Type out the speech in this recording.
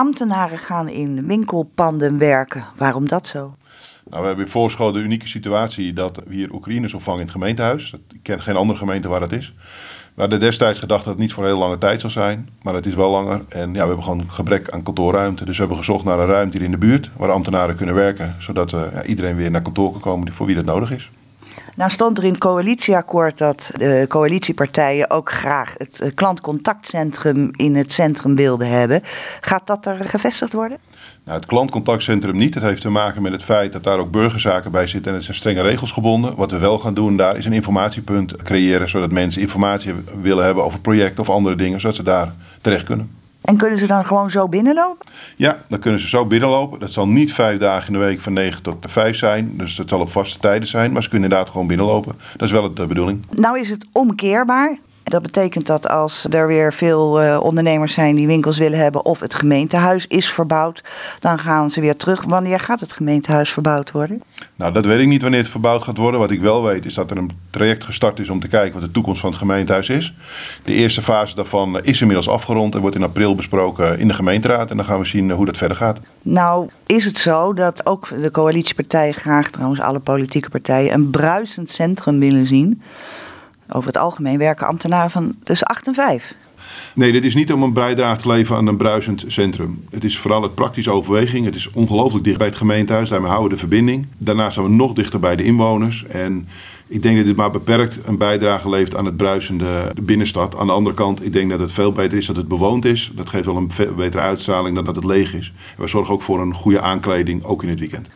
Ambtenaren gaan in winkelpanden werken. Waarom dat zo? Nou, we hebben in Voorschoten de unieke situatie dat we hier Oekraïners opvangen in het gemeentehuis. Ik ken geen andere gemeente waar dat is. We hadden destijds gedacht dat het niet voor heel lange tijd zou zijn, maar het is wel langer. En ja, we hebben gewoon gebrek aan kantoorruimte. Dus we hebben gezocht naar een ruimte hier in de buurt waar ambtenaren kunnen werken, zodat ja, iedereen weer naar kantoor kan komen voor wie dat nodig is. Nou stond er in het coalitieakkoord dat de coalitiepartijen ook graag het eh, klantcontactcentrum in het centrum wilden hebben. Gaat dat er gevestigd worden? Nou, het klantcontactcentrum niet. Dat heeft te maken met het feit dat daar ook burgerzaken bij zitten en het zijn strenge regels gebonden. Wat we wel gaan doen daar is een informatiepunt creëren, zodat mensen informatie willen hebben over projecten of andere dingen, zodat ze daar terecht kunnen. En kunnen ze dan gewoon zo binnenlopen? Ja, dan kunnen ze zo binnenlopen. Dat zal niet vijf dagen in de week van 9 tot 5 zijn. Dus dat zal op vaste tijden zijn. Maar ze kunnen inderdaad gewoon binnenlopen. Dat is wel de bedoeling. Nou is het omkeerbaar. Dat betekent dat als er weer veel uh, ondernemers zijn die winkels willen hebben of het gemeentehuis is verbouwd, dan gaan ze weer terug. Wanneer gaat het gemeentehuis verbouwd worden? Nou, dat weet ik niet wanneer het verbouwd gaat worden. Wat ik wel weet is dat er een traject gestart is om te kijken wat de toekomst van het gemeentehuis is. De eerste fase daarvan is inmiddels afgerond en wordt in april besproken in de gemeenteraad. En dan gaan we zien hoe dat verder gaat. Nou, is het zo dat ook de coalitiepartijen graag, trouwens alle politieke partijen, een bruisend centrum willen zien? Over het algemeen werken ambtenaren van tussen 8 en 5. Nee, dit is niet om een bijdrage te leveren aan een bruisend centrum. Het is vooral het praktische overweging. Het is ongelooflijk dicht bij het gemeentehuis. Daarmee houden we de verbinding. Daarnaast zijn we nog dichter bij de inwoners. En ik denk dat dit maar beperkt een bijdrage levert aan het bruisende binnenstad. Aan de andere kant, ik denk dat het veel beter is dat het bewoond is. Dat geeft wel een betere uitstraling dan dat het leeg is. we zorgen ook voor een goede aankleding, ook in het weekend.